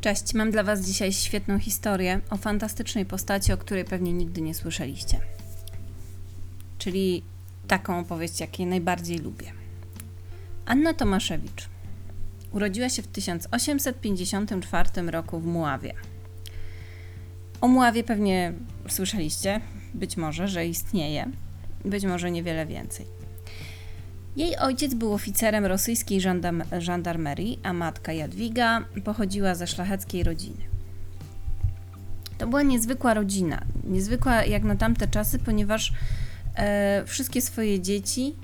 Cześć, mam dla Was dzisiaj świetną historię o fantastycznej postaci, o której pewnie nigdy nie słyszeliście. Czyli taką opowieść, jakiej najbardziej lubię. Anna Tomaszewicz urodziła się w 1854 roku w Muławie. O Muławie pewnie słyszeliście, być może, że istnieje, być może niewiele więcej. Jej ojciec był oficerem rosyjskiej żandarmerii, a matka Jadwiga pochodziła ze szlacheckiej rodziny. To była niezwykła rodzina, niezwykła jak na tamte czasy, ponieważ e, wszystkie swoje dzieci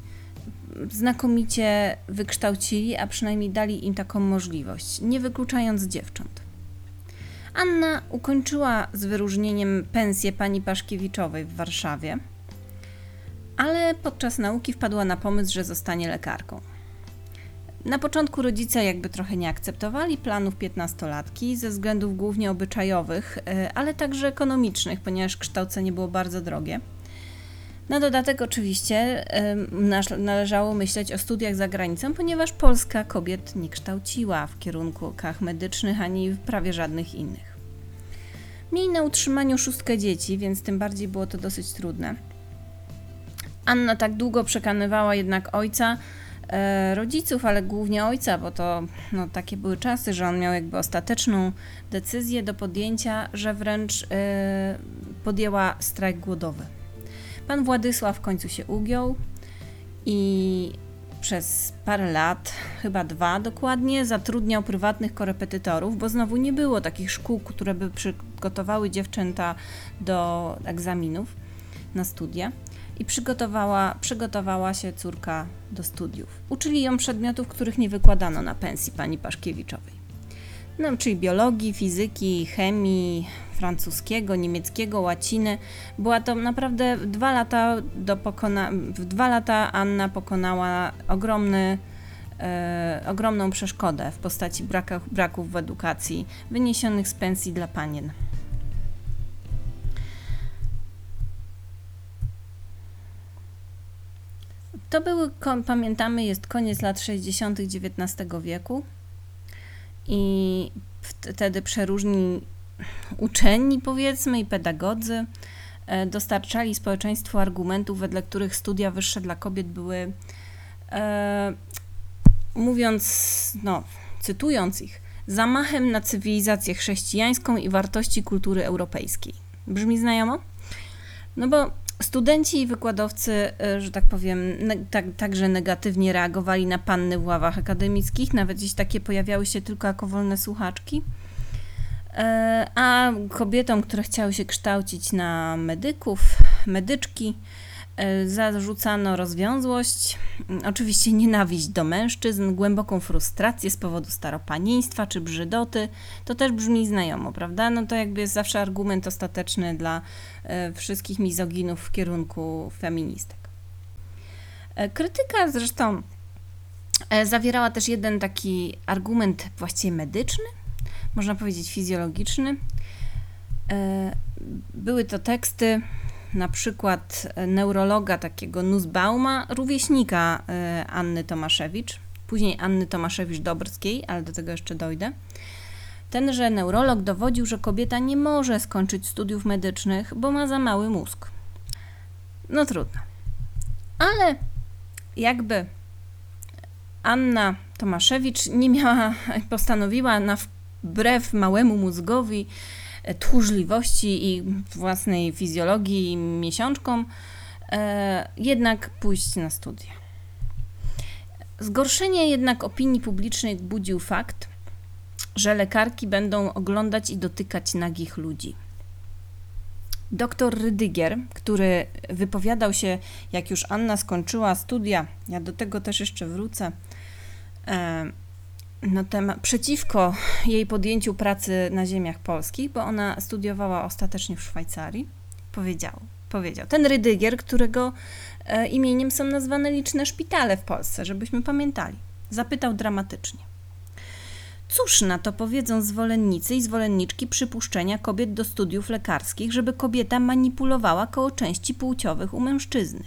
znakomicie wykształcili, a przynajmniej dali im taką możliwość, nie wykluczając dziewcząt. Anna ukończyła z wyróżnieniem pensję pani Paszkiewiczowej w Warszawie ale podczas nauki wpadła na pomysł, że zostanie lekarką. Na początku rodzice jakby trochę nie akceptowali planów piętnastolatki ze względów głównie obyczajowych, e, ale także ekonomicznych, ponieważ kształcenie było bardzo drogie. Na dodatek oczywiście należało myśleć o studiach za granicą, ponieważ Polska kobiet nie kształciła w kierunkach medycznych ani prawie żadnych innych. Mieli na utrzymaniu szóstkę dzieci, więc tym bardziej było to dosyć trudne. Anna tak długo przekonywała jednak ojca, e, rodziców, ale głównie ojca, bo to no, takie były czasy, że on miał jakby ostateczną decyzję do podjęcia, że wręcz e, podjęła strajk głodowy. Pan Władysław w końcu się ugiął i przez parę lat, chyba dwa dokładnie, zatrudniał prywatnych korepetytorów, bo znowu nie było takich szkół, które by przygotowały dziewczęta do egzaminów na studia i przygotowała, przygotowała się córka do studiów. Uczyli ją przedmiotów, których nie wykładano na pensji pani Paszkiewiczowej. No, czyli biologii, fizyki, chemii, francuskiego, niemieckiego, łaciny. Była to naprawdę dwa lata do pokona... w dwa lata Anna pokonała ogromny, e, ogromną przeszkodę w postaci brakach, braków w edukacji wyniesionych z pensji dla panien. To były, pamiętamy, jest koniec lat 60. XIX wieku i wtedy przeróżni uczeni, powiedzmy, i pedagodzy e, dostarczali społeczeństwu argumentów, wedle których studia wyższe dla kobiet były, e, mówiąc, no, cytując ich, zamachem na cywilizację chrześcijańską i wartości kultury europejskiej. Brzmi znajomo? No bo Studenci i wykładowcy, y, że tak powiem, tak, także negatywnie reagowali na panny w ławach akademickich, nawet gdzieś takie pojawiały się tylko jako wolne słuchaczki. E, a kobietom, które chciały się kształcić na medyków, medyczki, zarzucano rozwiązłość, mm, oczywiście nienawiść do mężczyzn, głęboką frustrację z powodu staropanieństwa czy brzydoty. To też brzmi znajomo, prawda? No to jakby jest zawsze argument ostateczny dla e, wszystkich mizoginów w kierunku feministek. E, krytyka zresztą zawierała też jeden taki argument właściwie medyczny, można powiedzieć fizjologiczny. Były to teksty na przykład e, neurologa takiego Nussbauma, rówieśnika e, Anny Tomaszewicz, później Anny Tomaszewicz-Dobrskiej, ale do tego jeszcze dojdę. Tenże neurolog dowodził, że kobieta nie może skończyć studiów medycznych, bo ma za mały mózg. No trudno. Ale jakby Anna Tomaszewicz nie miała, postanowiła na wbrew małemu mózgowi tchórzliwości i własnej fizjologii miesiączką, e, jednak pójść na studia. Zgorszenie jednak opinii publicznej budził fakt, że lekarki będą oglądać i dotykać nagich ludzi. Doktor Rydygier, który wypowiadał się, jak już Anna skończyła studia, ja do tego też jeszcze wrócę, e, na temat, przeciwko jej podjęciu pracy na ziemiach polskich, bo ona studiowała ostatecznie w Szwajcarii, powiedział, powiedział ten Rydygier, którego e, imieniem są nazwane liczne szpitale w Polsce, żebyśmy pamiętali. Zapytał dramatycznie. Cóż na to powiedzą zwolennicy i zwolenniczki przypuszczenia kobiet do studiów lekarskich, żeby kobieta manipulowała koło części płciowych u mężczyzny?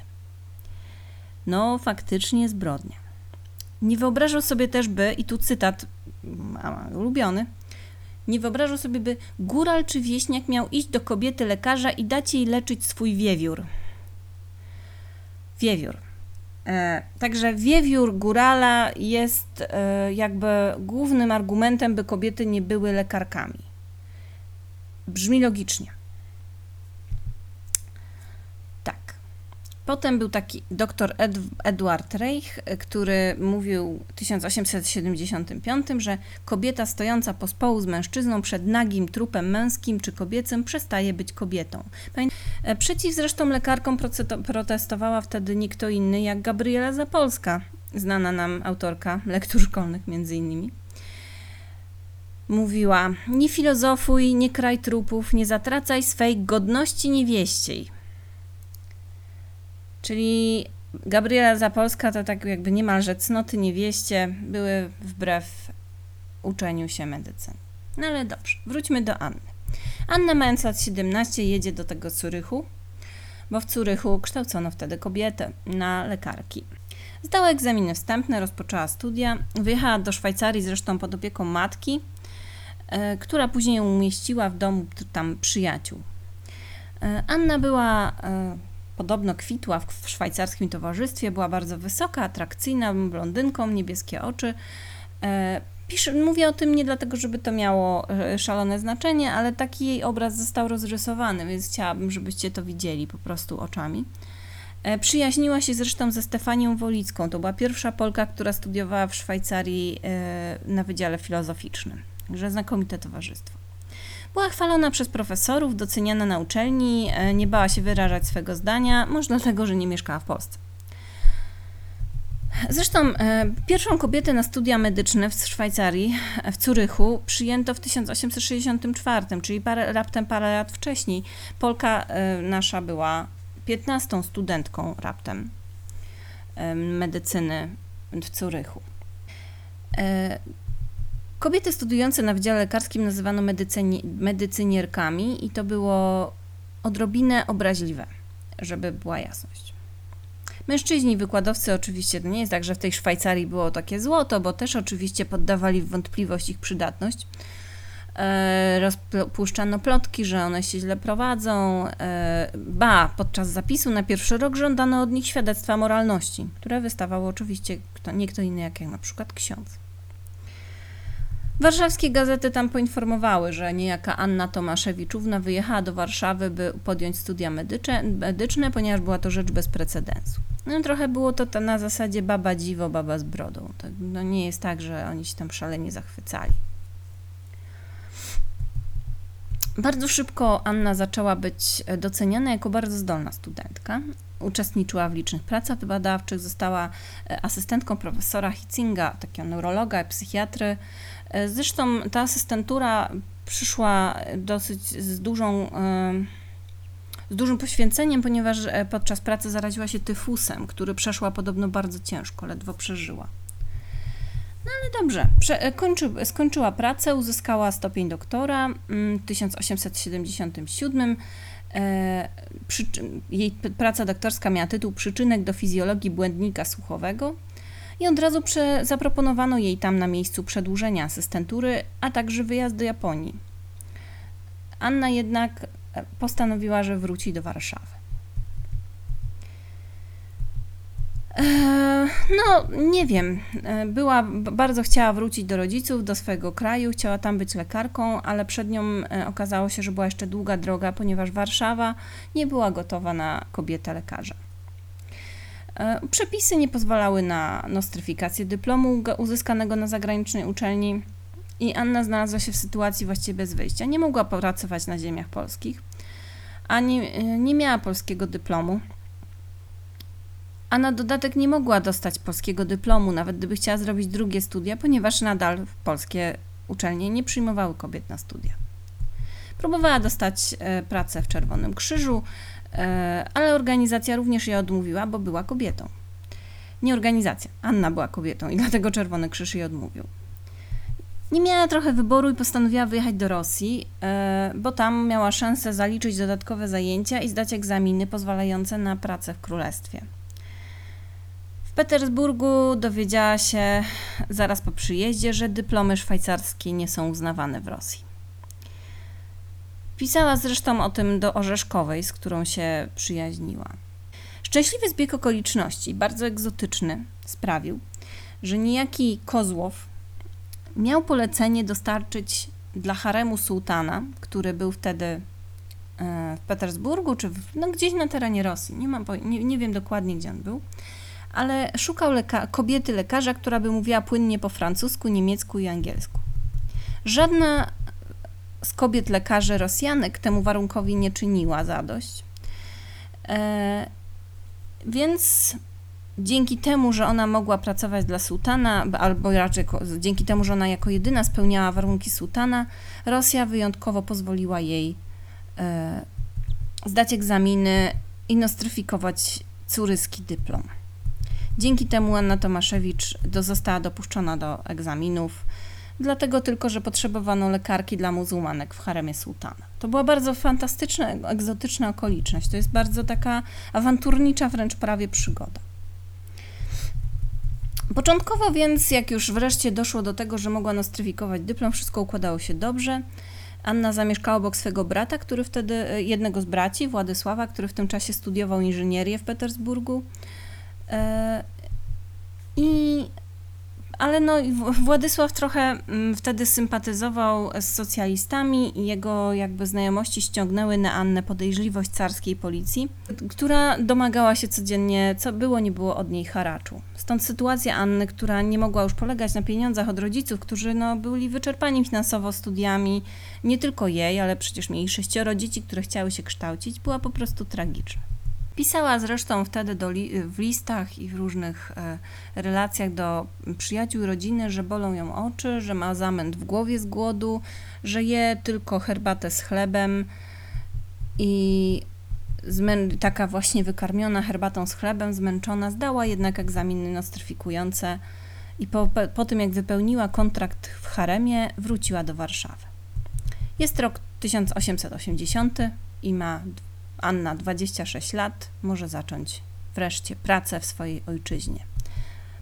No, faktycznie zbrodnia. Nie wyobrażał sobie też by, i tu cytat ulubiony, Nie wyobrażał sobie, by góral czy wieśniak miał iść do kobiety lekarza i dać jej leczyć swój wiewiór. Wiewiór. E, także wiewiór górala jest e, jakby głównym argumentem, by kobiety nie były lekarkami. Brzmi logicznie. Potem był taki dr Ed Edward Reich, który mówił w 1875, że kobieta stojąca pospołu z mężczyzną przed nagim trupem męskim czy kobiecym przestaje być kobietą. E, przeciw zresztą lekarkom protestowała wtedy nikt inny jak Gabriela Zapolska, znana nam autorka lektur szkolnych między innymi. Mówiła, nie filozofuj, nie kraj trupów, nie zatracaj swej godności niewieściej Czyli Gabriela Zapolska to tak jakby niemalże cnoty niewieście były wbrew uczeniu się medycyny. No ale dobrze, wróćmy do Anny. Anna mając lat 17 jedzie do tego Curychu, bo w Curychu kształcono wtedy kobietę na lekarki. Zdała egzaminy wstępne, rozpoczęła studia, wyjechała do Szwajcarii zresztą pod opieką matki, e, która później umieściła w domu tam przyjaciół. E, Anna była e, podobno kwitła w szwajcarskim towarzystwie, była bardzo wysoka, atrakcyjna, blondynką, niebieskie oczy. E, piszę, mówię o tym nie dlatego, żeby to miało e, szalone znaczenie, ale taki jej obraz został rozrysowany, więc chciałabym, żebyście to widzieli po prostu oczami. E, przyjaźniła się zresztą ze Stefanią Wolicką. To była pierwsza Polka, która studiowała w Szwajcarii na Wydziale Filozoficznym. Także znakomite towarzystwo. Była chwalona przez profesorów, doceniana na uczelni, e, nie bała się wyrażać swego zdania, może dlatego, że nie mieszkała w Polsce. Zresztą e, pierwszą kobietę na studia medyczne w Szwajcarii, e, w Curychu, przyjęto w 1864, czyli parę, raptem parę lat wcześniej. Polka nasza była 15 studentką raptem medycyny w Curychu. Kobiety studiujące na Wydziale Lekarskim nazywano medycyni, medycynierkami i to było odrobinę obraźliwe, żeby była jasność. Mężczyźni, wykładowcy oczywiście to nie jest tak, że w tej Szwajcarii było takie złoto, bo też oczywiście poddawali w wątpliwość ich przydatność. E, rozpuszczano plotki, że one się źle prowadzą. E, ba, podczas zapisu na pierwszy rok żądano od nich świadectwa moralności, które wystawało oczywiście kto, nie kto inny jak, jak na przykład ksiądz. Warszawskie gazety tam poinformowały, że niejaka Anna Tomaszewiczówna wyjechała do Warszawy, by podjąć studia medyczne, ponieważ była to rzecz bez precedensu. No trochę było to na zasadzie baba dziwo, baba z brodą. To no nie jest tak, że oni się tam szalenie zachwycali. Bardzo szybko Anna zaczęła być doceniana jako bardzo zdolna studentka. Uczestniczyła w licznych pracach badawczych, została e, asystentką profesora Hitzinga, takiego neurologa i psychiatry. E, zresztą ta asystentura przyszła dosyć z dużą e, z dużym poświęceniem, ponieważ podczas pracy zaraziła się tyfusem, który przeszła podobno bardzo ciężko, ledwo przeżyła. No ale dobrze, kończy, skończyła pracę, uzyskała stopień doktora w 1877. E, jej praca doktorska miała tytuł Przyczynek do fizjologii błędnika słuchowego i od razu zaproponowano jej tam na miejscu przedłużenia asystentury, a także wyjazd do Japonii. Anna jednak postanowiła, że wróci do Warszawy. E, no, nie wiem. E, była, bardzo chciała wrócić do rodziców, do swojego kraju, chciała tam być lekarką, ale przed nią e, okazało się, że była jeszcze długa droga, ponieważ Warszawa nie była gotowa na kobietę lekarza. Przepisy nie pozwalały na nostryfikację dyplomu uzyskanego na zagranicznej uczelni i Anna znalazła się w sytuacji właściwie bez wyjścia. Nie mogła pracować na ziemiach polskich, ani nie miała polskiego dyplomu a na dodatek nie mogła dostać polskiego dyplomu, nawet gdyby chciała zrobić drugie studia, ponieważ nadal polskie uczelnie nie przyjmowały kobiet na studia. Próbowała dostać e, pracę w Czerwonym Krzyżu, e, ale organizacja również jej odmówiła, bo była kobietą. Nie organizacja, Anna była kobietą i dlatego Czerwony Krzyż jej odmówił. Nie miała trochę wyboru i postanowiła wyjechać do Rosji, e, bo tam miała szansę zaliczyć dodatkowe zajęcia i zdać egzaminy pozwalające na pracę w królestwie. Petersburgu dowiedziała się zaraz po przyjeździe, że dyplomy szwajcarskie nie są uznawane w Rosji. Pisała zresztą o tym do Orzeszkowej, z którą się przyjaźniła. Szczęśliwy zbieg okoliczności, bardzo egzotyczny, sprawił, że niejaki Kozłow miał polecenie dostarczyć dla haremu sułtana, który był wtedy e, w Petersburgu, czy w, no gdzieś na terenie Rosji, nie, mam, nie, nie wiem dokładnie gdzie on był, ale szukał leka kobiety lekarza, która by mówiła płynnie po francusku, niemiecku i angielsku. Żadna z kobiet lekarzy Rosjanek temu warunkowi nie czyniła zadość. E, więc dzięki temu, że ona mogła pracować dla sułtana, albo raczej dzięki temu, że ona jako jedyna spełniała warunki sułtana, Rosja wyjątkowo pozwoliła jej e, zdać egzaminy i nostryfikować curyski dyplom. Dzięki temu Anna Tomaszewicz do, została dopuszczona do egzaminów, dlatego tylko, że potrzebowano lekarki dla muzułmanek w haremie sułtana. To była bardzo fantastyczna, egzotyczna okoliczność. To jest bardzo taka awanturnicza wręcz prawie przygoda. Początkowo więc, jak już wreszcie doszło do tego, że mogła nostryfikować dyplom, wszystko układało się dobrze. Anna zamieszkała obok swego brata, który wtedy, jednego z braci, Władysława, który w tym czasie studiował inżynierię w Petersburgu. E, I ale no, Władysław trochę mm, wtedy sympatyzował z socjalistami i jego jakby znajomości ściągnęły na Annę podejrzliwość carskiej policji, która domagała się codziennie, co było nie było od niej haraczu. Stąd sytuacja Anny, która nie mogła już polegać na pieniądzach od rodziców, którzy no, byli wyczerpani finansowo studiami, nie tylko jej, ale przecież mieli sześcioro dzieci, które chciały się kształcić, była po prostu tragiczna. Pisała zresztą wtedy do li w listach i w różnych e, relacjach do przyjaciół rodziny, że bolą ją oczy, że ma zamęt w głowie z głodu, że je tylko herbatę z chlebem i taka właśnie wykarmiona herbatą z chlebem, zmęczona, zdała jednak egzaminy nostryfikujące i po, po tym jak wypełniła kontrakt w haremie, wróciła do Warszawy. Jest rok 1880 i ma Anna, 26 lat, może zacząć wreszcie pracę w swojej ojczyźnie.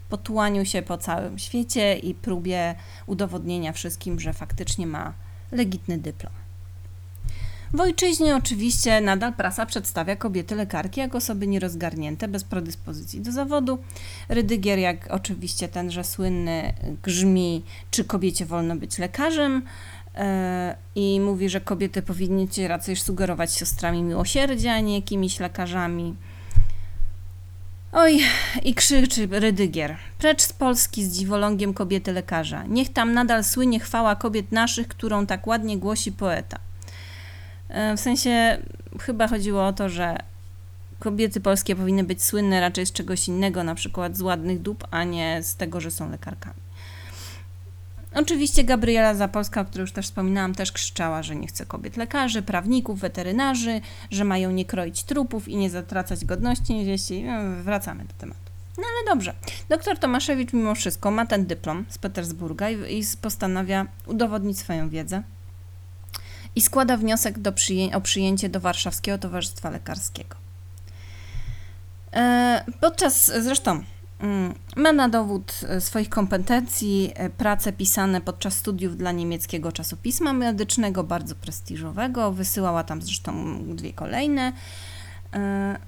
Po tułaniu się po całym świecie i próbie udowodnienia wszystkim, że faktycznie ma legitny dyplom. W ojczyźnie oczywiście nadal prasa przedstawia kobiety lekarki jako osoby nierozgarnięte, bez predyspozycji do zawodu. Rydygier, jak oczywiście tenże słynny, grzmi, czy kobiecie wolno być lekarzem i mówi, że kobiety powinny się raczej sugerować siostrami miłosierdzia, a nie jakimiś lekarzami. Oj, i krzyczy Rydygier. Precz z Polski z dziwolągiem kobiety lekarza. Niech tam nadal słynie chwała kobiet naszych, którą tak ładnie głosi poeta. E, w sensie chyba chodziło o to, że kobiety polskie powinny być słynne raczej z czegoś innego, na przykład z ładnych dup, a nie z tego, że są lekarkami. Oczywiście Gabriela Zapolska, o której już też wspominałam, też krzyczała, że nie chce kobiet lekarzy, prawników, weterynarzy, że mają nie kroić trupów i nie zatracać godności. No, wracamy do tematu. No ale dobrze. Doktor Tomaszewicz mimo wszystko ma ten dyplom z Petersburga i, i postanawia udowodnić swoją wiedzę i składa wniosek do przyję o przyjęcie do Warszawskiego Towarzystwa Lekarskiego. E, podczas zresztą ma na dowód e, swoich kompetencji e, prace pisane podczas studiów dla niemieckiego czasopisma medycznego, bardzo prestiżowego. Wysyłała tam zresztą dwie kolejne. E,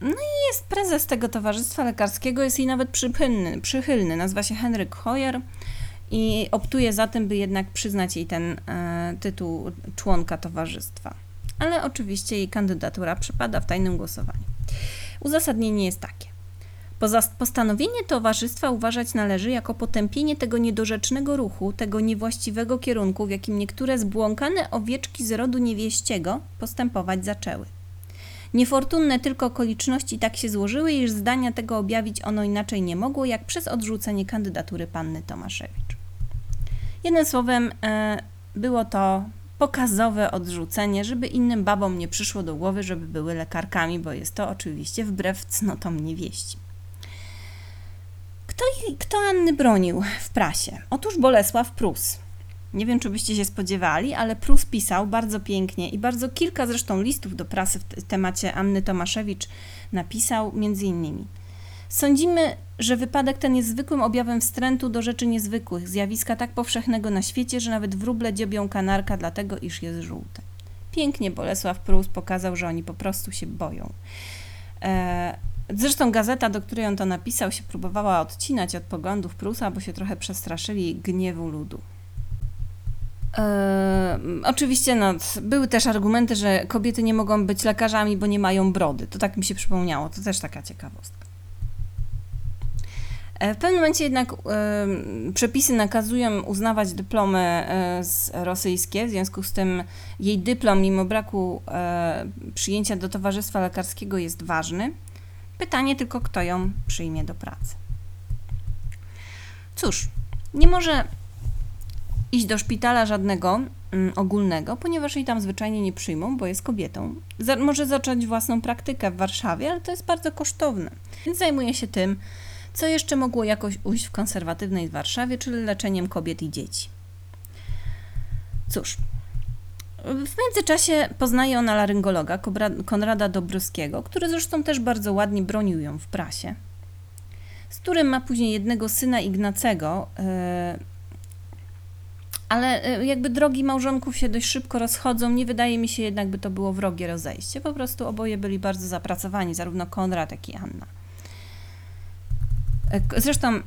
no i jest prezes tego towarzystwa lekarskiego, jest jej nawet przychylny, przychylny. nazywa się Henryk Hoyer i optuje za tym, by jednak przyznać jej ten tytuł członka towarzystwa. Ale oczywiście jej kandydatura przypada w tajnym głosowaniu. Uzasadnienie jest takie. Postanowienie towarzystwa uważać należy jako potępienie tego niedorzecznego ruchu, tego niewłaściwego kierunku, w jakim niektóre zbłąkane owieczki z rodu niewieściego postępować zaczęły. Niefortunne tylko okoliczności tak się złożyły, iż zdania tego objawić ono inaczej nie mogło, jak przez odrzucenie kandydatury panny Tomaszewicz. Jednym słowem, e, było to pokazowe odrzucenie, żeby innym babom nie przyszło do głowy, żeby były lekarkami, bo jest to oczywiście wbrew cnotom niewieści. Kto, kto Anny bronił w prasie? Otóż Bolesław Prus. Nie wiem, czy byście się spodziewali, ale Prus pisał bardzo pięknie i bardzo kilka zresztą listów do prasy w temacie Anny Tomaszewicz napisał, między innymi. Sądzimy, że wypadek ten jest zwykłym objawem wstrętu do rzeczy niezwykłych, zjawiska tak powszechnego na świecie, że nawet wróble dziobią kanarka dlatego, iż jest żółte. Pięknie Bolesław Prus pokazał, że oni po prostu się boją. E, zresztą gazeta, do której on to napisał, się próbowała odcinać od poglądów Prusa, bo się trochę przestraszyli gniewu ludu. E, oczywiście no, były też argumenty, że kobiety nie mogą być lekarzami, bo nie mają brody. To tak mi się przypomniało, to też taka ciekawostka. E, w pewnym momencie jednak e, przepisy nakazują uznawać dyplomy e, z rosyjskie, w związku z tym jej dyplom, mimo braku e, przyjęcia do towarzystwa lekarskiego, jest ważny. Pytanie tylko, kto ją przyjmie do pracy. Cóż, nie może iść do szpitala żadnego mm, ogólnego, ponieważ jej tam zwyczajnie nie przyjmą, bo jest kobietą. Za, może zacząć własną praktykę w Warszawie, ale to jest bardzo kosztowne. Więc zajmuje się tym, co jeszcze mogło jakoś ujść w konserwatywnej Warszawie, czyli leczeniem kobiet i dzieci. Cóż, w międzyczasie poznaje ona laryngologa Konrada Dobrowskiego, który zresztą też bardzo ładnie bronił ją w prasie, z którym ma później jednego syna Ignacego, e, ale e, jakby drogi małżonków się dość szybko rozchodzą. Nie wydaje mi się jednak, by to było wrogie rozejście. Po prostu oboje byli bardzo zapracowani, zarówno Konrad, jak i Anna. E, zresztą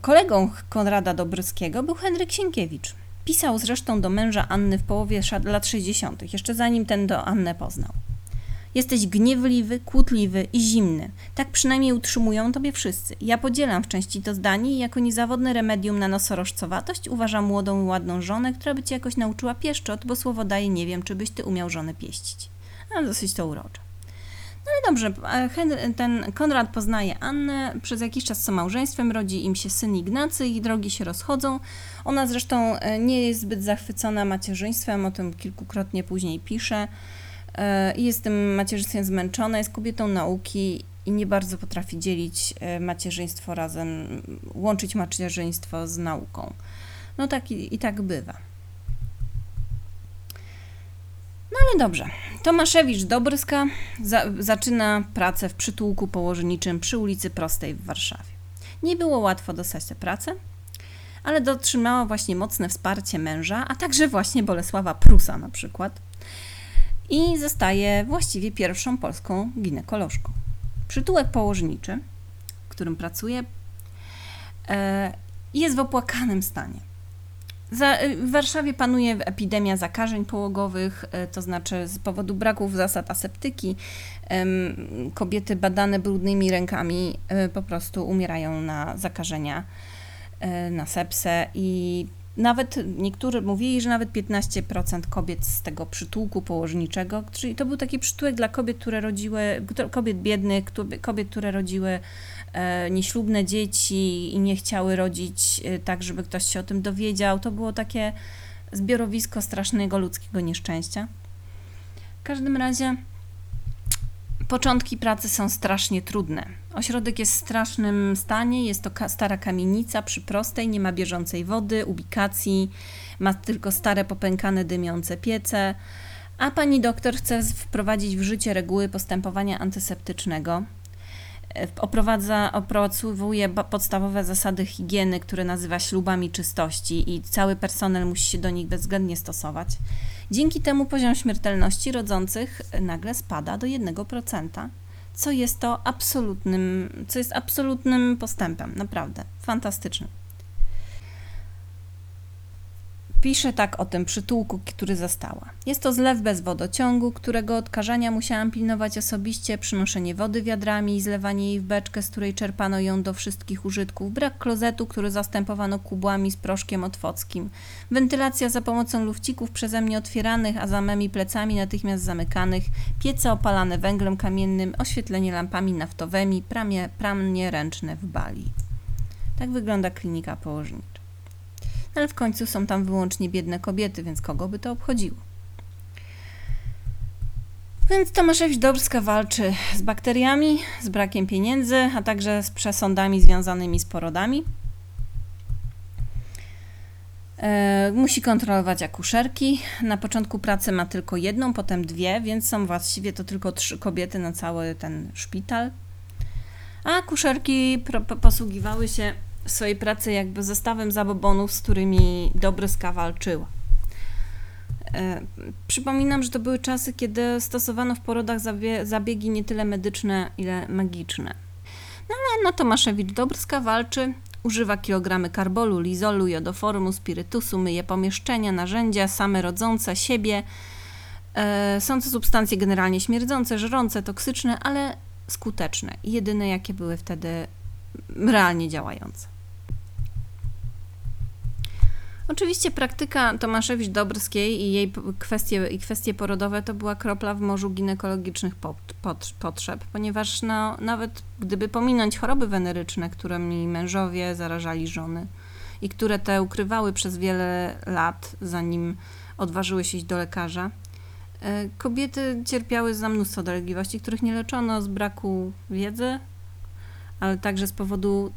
kolegą Konrada Dobrskiego był Henryk Sienkiewicz. Pisał zresztą do męża Anny w połowie lat 60., jeszcze zanim ten do Annę poznał. Jesteś gniewliwy, kłótliwy i zimny. Tak przynajmniej utrzymują tobie wszyscy. Ja podzielam w części to zdanie i jako niezawodne remedium na nosorożcowatość uważam młodą i ładną żonę, która by cię jakoś nauczyła pieszczot, bo słowo daje nie wiem, czy byś ty umiał żonę pieścić. A dosyć to urocze. No ale dobrze, ten Konrad poznaje Annę, przez jakiś czas są małżeństwem, rodzi im się syn Ignacy i drogi się rozchodzą. Ona zresztą e, nie jest zbyt zachwycona macierzyństwem, o tym kilkukrotnie później pisze. E, jest tym macierzyństwem zmęczona, jest kobietą nauki i nie bardzo potrafi dzielić e, macierzyństwo razem, łączyć macierzyństwo z nauką. No tak i, i tak bywa. No ale dobrze. Tomaszewicz Dobryska za, zaczyna pracę w przytułku położniczym przy ulicy Prostej w Warszawie. Nie było łatwo dostać tę pracę, ale dotrzymała właśnie mocne wsparcie męża, a także właśnie Bolesława Prusa na przykład, i zostaje właściwie pierwszą polską ginekolożką. Przytułek położniczy, w którym pracuje, e, jest w opłakanym stanie. W Warszawie panuje epidemia zakażeń połogowych, e, to znaczy z powodu braków zasad aseptyki kobiety badane brudnymi rękami e, po prostu umierają na zakażenia, na sepsę i nawet niektórzy mówili, że nawet 15% kobiet z tego przytułku położniczego, czyli to był taki przytułek dla kobiet, które rodziły, kobiet biednych, kobiet, które rodziły nieślubne dzieci i nie chciały rodzić e, tak, żeby ktoś się o tym dowiedział. To było takie zbiorowisko strasznego ludzkiego nieszczęścia. W każdym razie Początki pracy są strasznie trudne. Ośrodek jest w strasznym stanie, jest to stara kamienica przy prostej, nie ma bieżącej wody, ubikacji, ma tylko stare popękane dymiące piece, a pani doktor chce wprowadzić w życie reguły postępowania antyseptycznego. Oprowadza, opracowuje podstawowe zasady higieny, które nazywa ślubami czystości i cały personel musi się do nich bezwzględnie stosować. Dzięki temu poziom śmiertelności rodzących nagle spada do 1%, co jest to absolutnym, co jest absolutnym postępem, naprawdę fantastycznym. Pisze tak o tym przytułku, który zastała. Jest to zlew bez wodociągu, którego odkażania musiałam pilnować osobiście, przynoszenie wody wiadrami i zlewanie jej w beczkę, z której czerpano ją do wszystkich użytków, brak klozetu, który zastępowano kubłami z proszkiem otwockim, wentylacja za pomocą lufcików przeze mnie otwieranych, a za mymi plecami natychmiast zamykanych, piece opalane węglem kamiennym, oświetlenie lampami naftowymi, pramie, pramnie ręczne w bali. Tak wygląda klinika położnicza ale w końcu są tam wyłącznie biedne kobiety, więc kogo by to obchodziło? Więc Tomaszewicz Dobrska walczy z bakteriami, z brakiem pieniędzy, a także z przesądami związanymi z porodami. E, musi kontrolować akuszerki. Na początku pracy ma tylko jedną, potem dwie, więc są właściwie to tylko trzy kobiety na cały ten szpital. A akuszerki posługiwały się swojej pracy jakby zestawem zabobonów, z którymi Dobryska walczyła. E, Przypominam, że to były czasy, kiedy stosowano w porodach zabie- zabiegi nie tyle medyczne, ile magiczne. No ale Anna Tomaszewicz-Dobrska walczy, używa kilogramy karbolu, lizolu, jodoformu, spirytusu, myje pomieszczenia, narzędzia, same rodzące siebie. E, są to substancje generalnie śmierdzące, żrące, toksyczne, ale skuteczne. Jedyne, jakie były wtedy realnie działające. Oczywiście praktyka Tomaszewicz-Dobrskiej i jej kwestie, i kwestie porodowe to była kropla w morzu ginekologicznych pot- pot- potrzeb, ponieważ no, nawet gdyby pominąć choroby weneryczne, którymi mężowie zarażali żony i które te ukrywały przez wiele lat, zanim odważyły się iść do lekarza, e, kobiety cierpiały za mnóstwo dolegliwości, których nie leczono z braku wiedzy, ale także z powodu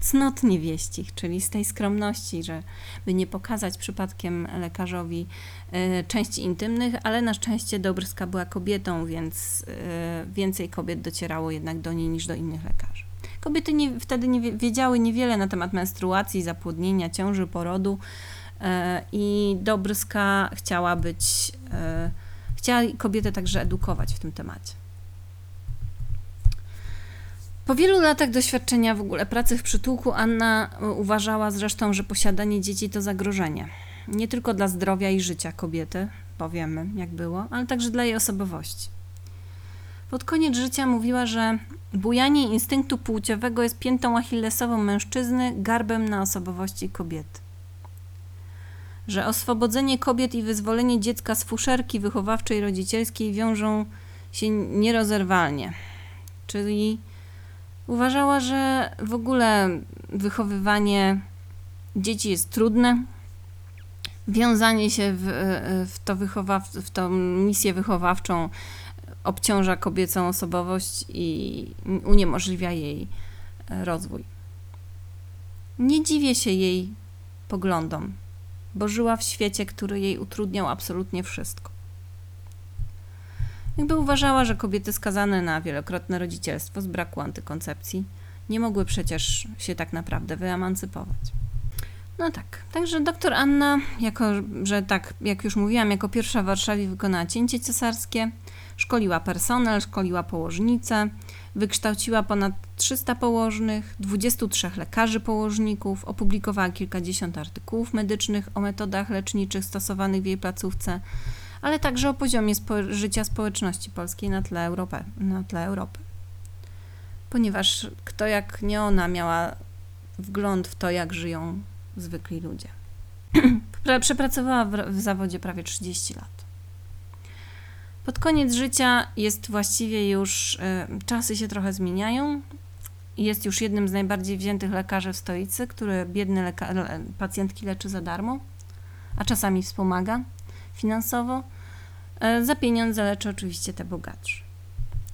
cnot niewieścich, czyli z tej skromności, że by nie pokazać przypadkiem lekarzowi e, części intymnych, ale na szczęście Dobrska była kobietą, więc e, więcej kobiet docierało jednak do niej niż do innych lekarzy. Kobiety nie, wtedy nie wie- wiedziały niewiele na temat menstruacji, zapłodnienia, ciąży, porodu e, i Dobrska chciała być, chciała kobietę także edukować w tym temacie. Po wielu latach doświadczenia w ogóle pracy w przytułku, Anna e, uważała zresztą, że posiadanie dzieci to zagrożenie. Nie tylko dla zdrowia i życia kobiety, bo wiemy jak było, ale także dla jej osobowości. Pod koniec życia mówiła, że bujanie instynktu płciowego jest piętą achillesową mężczyzny, garbem na osobowości kobiety. Że oswobodzenie kobiet i wyzwolenie dziecka z fuszerki wychowawczej rodzicielskiej wiążą się nierozerwalnie. Czyli Uważała, że w ogóle wychowywanie dzieci jest trudne. Wiązanie się w, w, to wychowaw- w tą misję wychowawczą obciąża kobiecą osobowość i uniemożliwia jej e, rozwój. Nie dziwię się jej poglądom, bo żyła w świecie, który jej utrudniał absolutnie wszystko. Jakby uważała, że kobiety skazane na wielokrotne rodzicielstwo z braku antykoncepcji nie mogły przecież się tak naprawdę wyemancypować. No tak, także doktor Anna, jako że tak, jak już mówiłam, jako pierwsza w Warszawie wykonała cięcie cesarskie, szkoliła personel, szkoliła położnice, wykształciła ponad 300 położnych, 23 lekarzy położników, opublikowała kilkadziesiąt artykułów medycznych o metodach leczniczych stosowanych w jej placówce, ale także o poziomie spo- życia społeczności polskiej na tle, Europy, na tle Europy. Ponieważ kto jak nie ona miała wgląd w to, jak żyją zwykli ludzie. Pra- Przepracowała w, w zawodzie prawie 30 lat. Pod koniec życia jest właściwie już, y, czasy się trochę zmieniają. Jest już jednym z najbardziej wziętych lekarzy w stolicy, który biedne leka- le- pacjentki leczy za darmo, a czasami wspomaga finansowo. E, Za pieniądze leczy oczywiście te bogatsze.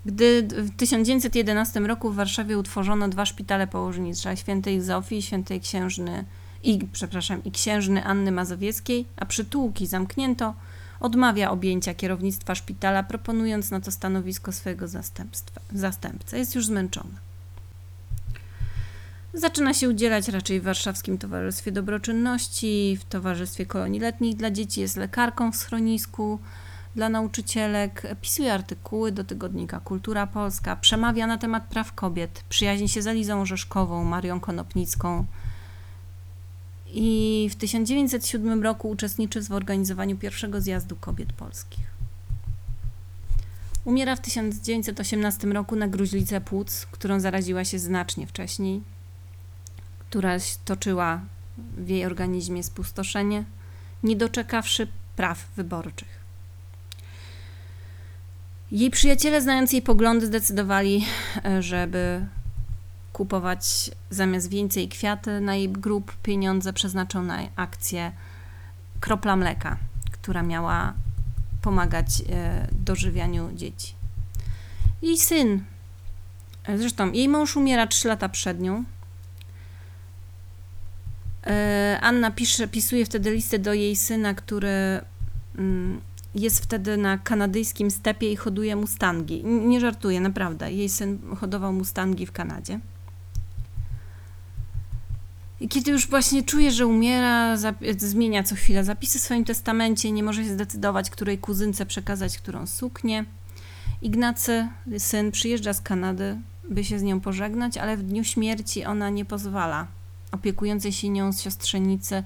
Gdy w 1911 roku w Warszawie utworzono dwa szpitale położnicze, świętej Zofii i świętej księżny i, przepraszam, i księżny Anny Mazowieckiej, a przytułki zamknięto, odmawia objęcia kierownictwa szpitala, proponując na to stanowisko swojego zastępstwa, zastępcę. Jest już zmęczona. Zaczyna się udzielać raczej w Warszawskim Towarzystwie Dobroczynności, w Towarzystwie Kolonii Letnich dla Dzieci, jest lekarką w schronisku dla nauczycielek, pisuje artykuły do tygodnika Kultura Polska, przemawia na temat praw kobiet, przyjaźni się z Elizą Orzeszkową, Marią Konopnicką. I w 1907 roku uczestniczy w organizowaniu pierwszego zjazdu kobiet polskich. Umiera w 1918 roku na gruźlicę płuc, którą zaraziła się znacznie wcześniej, która toczyła w jej organizmie spustoszenie, nie doczekawszy praw wyborczych. Jej przyjaciele, znając jej poglądy, zdecydowali, żeby kupować zamiast więcej kwiaty na jej grób, pieniądze przeznaczą na akcję Kropla Mleka, która miała pomagać e, dożywianiu dzieci. Jej syn, zresztą jej mąż umiera 3 lata przed nią. E, Anna pisze, pisuje wtedy listę do jej syna, który mm, jest wtedy na kanadyjskim stepie i hoduje mustangi. Nie żartuję, naprawdę. Jej syn hodował mustangi w Kanadzie. I kiedy już właśnie czuje, że umiera, zmienia co chwilę zapisy w swoim testamencie, nie może się zdecydować, której kuzynce przekazać którą suknię. Ignacy, syn, przyjeżdża z Kanady, by się z nią pożegnać, ale w dniu śmierci ona nie pozwala opiekującej się nią siostrzenicy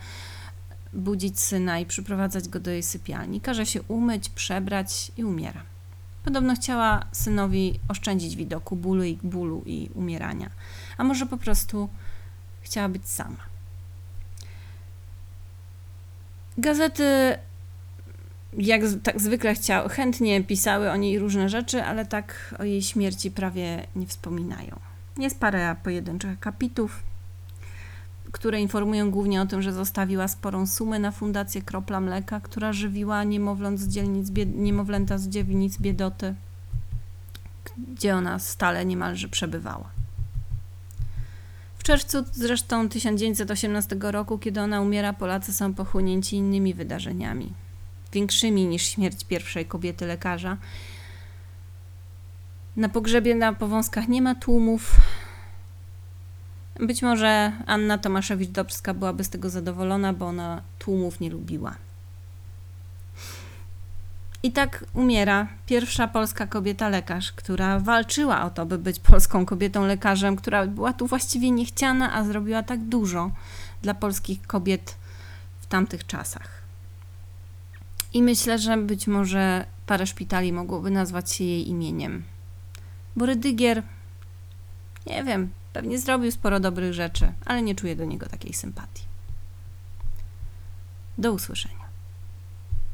budzić syna i przyprowadzać go do jej sypialni. Każe się umyć, przebrać i umiera. Podobno chciała synowi oszczędzić widoku bólu i bólu i umierania, a może po prostu chciała być sama. Gazety, jak z- tak zwykle chciały, chętnie pisały o niej różne rzeczy, ale tak o jej śmierci prawie nie wspominają. Jest parę pojedynczych kapitów, które informują głównie o tym, że zostawiła sporą sumę na fundację Kropla Mleka, która żywiła z dzielnic, niemowlęta z dzielnic biedoty, gdzie ona stale niemalże przebywała. W czerwcu zresztą 1918 roku, kiedy ona umiera, Polacy są pochłonięci innymi wydarzeniami, większymi niż śmierć pierwszej kobiety lekarza. Na pogrzebie na Powązkach nie ma tłumów. Być może Anna Tomaszewicz-Dobrska byłaby z tego zadowolona, bo ona tłumów nie lubiła. I tak umiera pierwsza polska kobieta lekarz, która walczyła o to, by być polską kobietą lekarzem, która była tu właściwie niechciana, a zrobiła tak dużo dla polskich kobiet w tamtych czasach. I myślę, że być może parę szpitali mogłoby nazwać się jej imieniem. Bo Rydygier, nie wiem, pewnie zrobił sporo dobrych rzeczy, ale nie czuję do niego takiej sympatii. Do usłyszenia.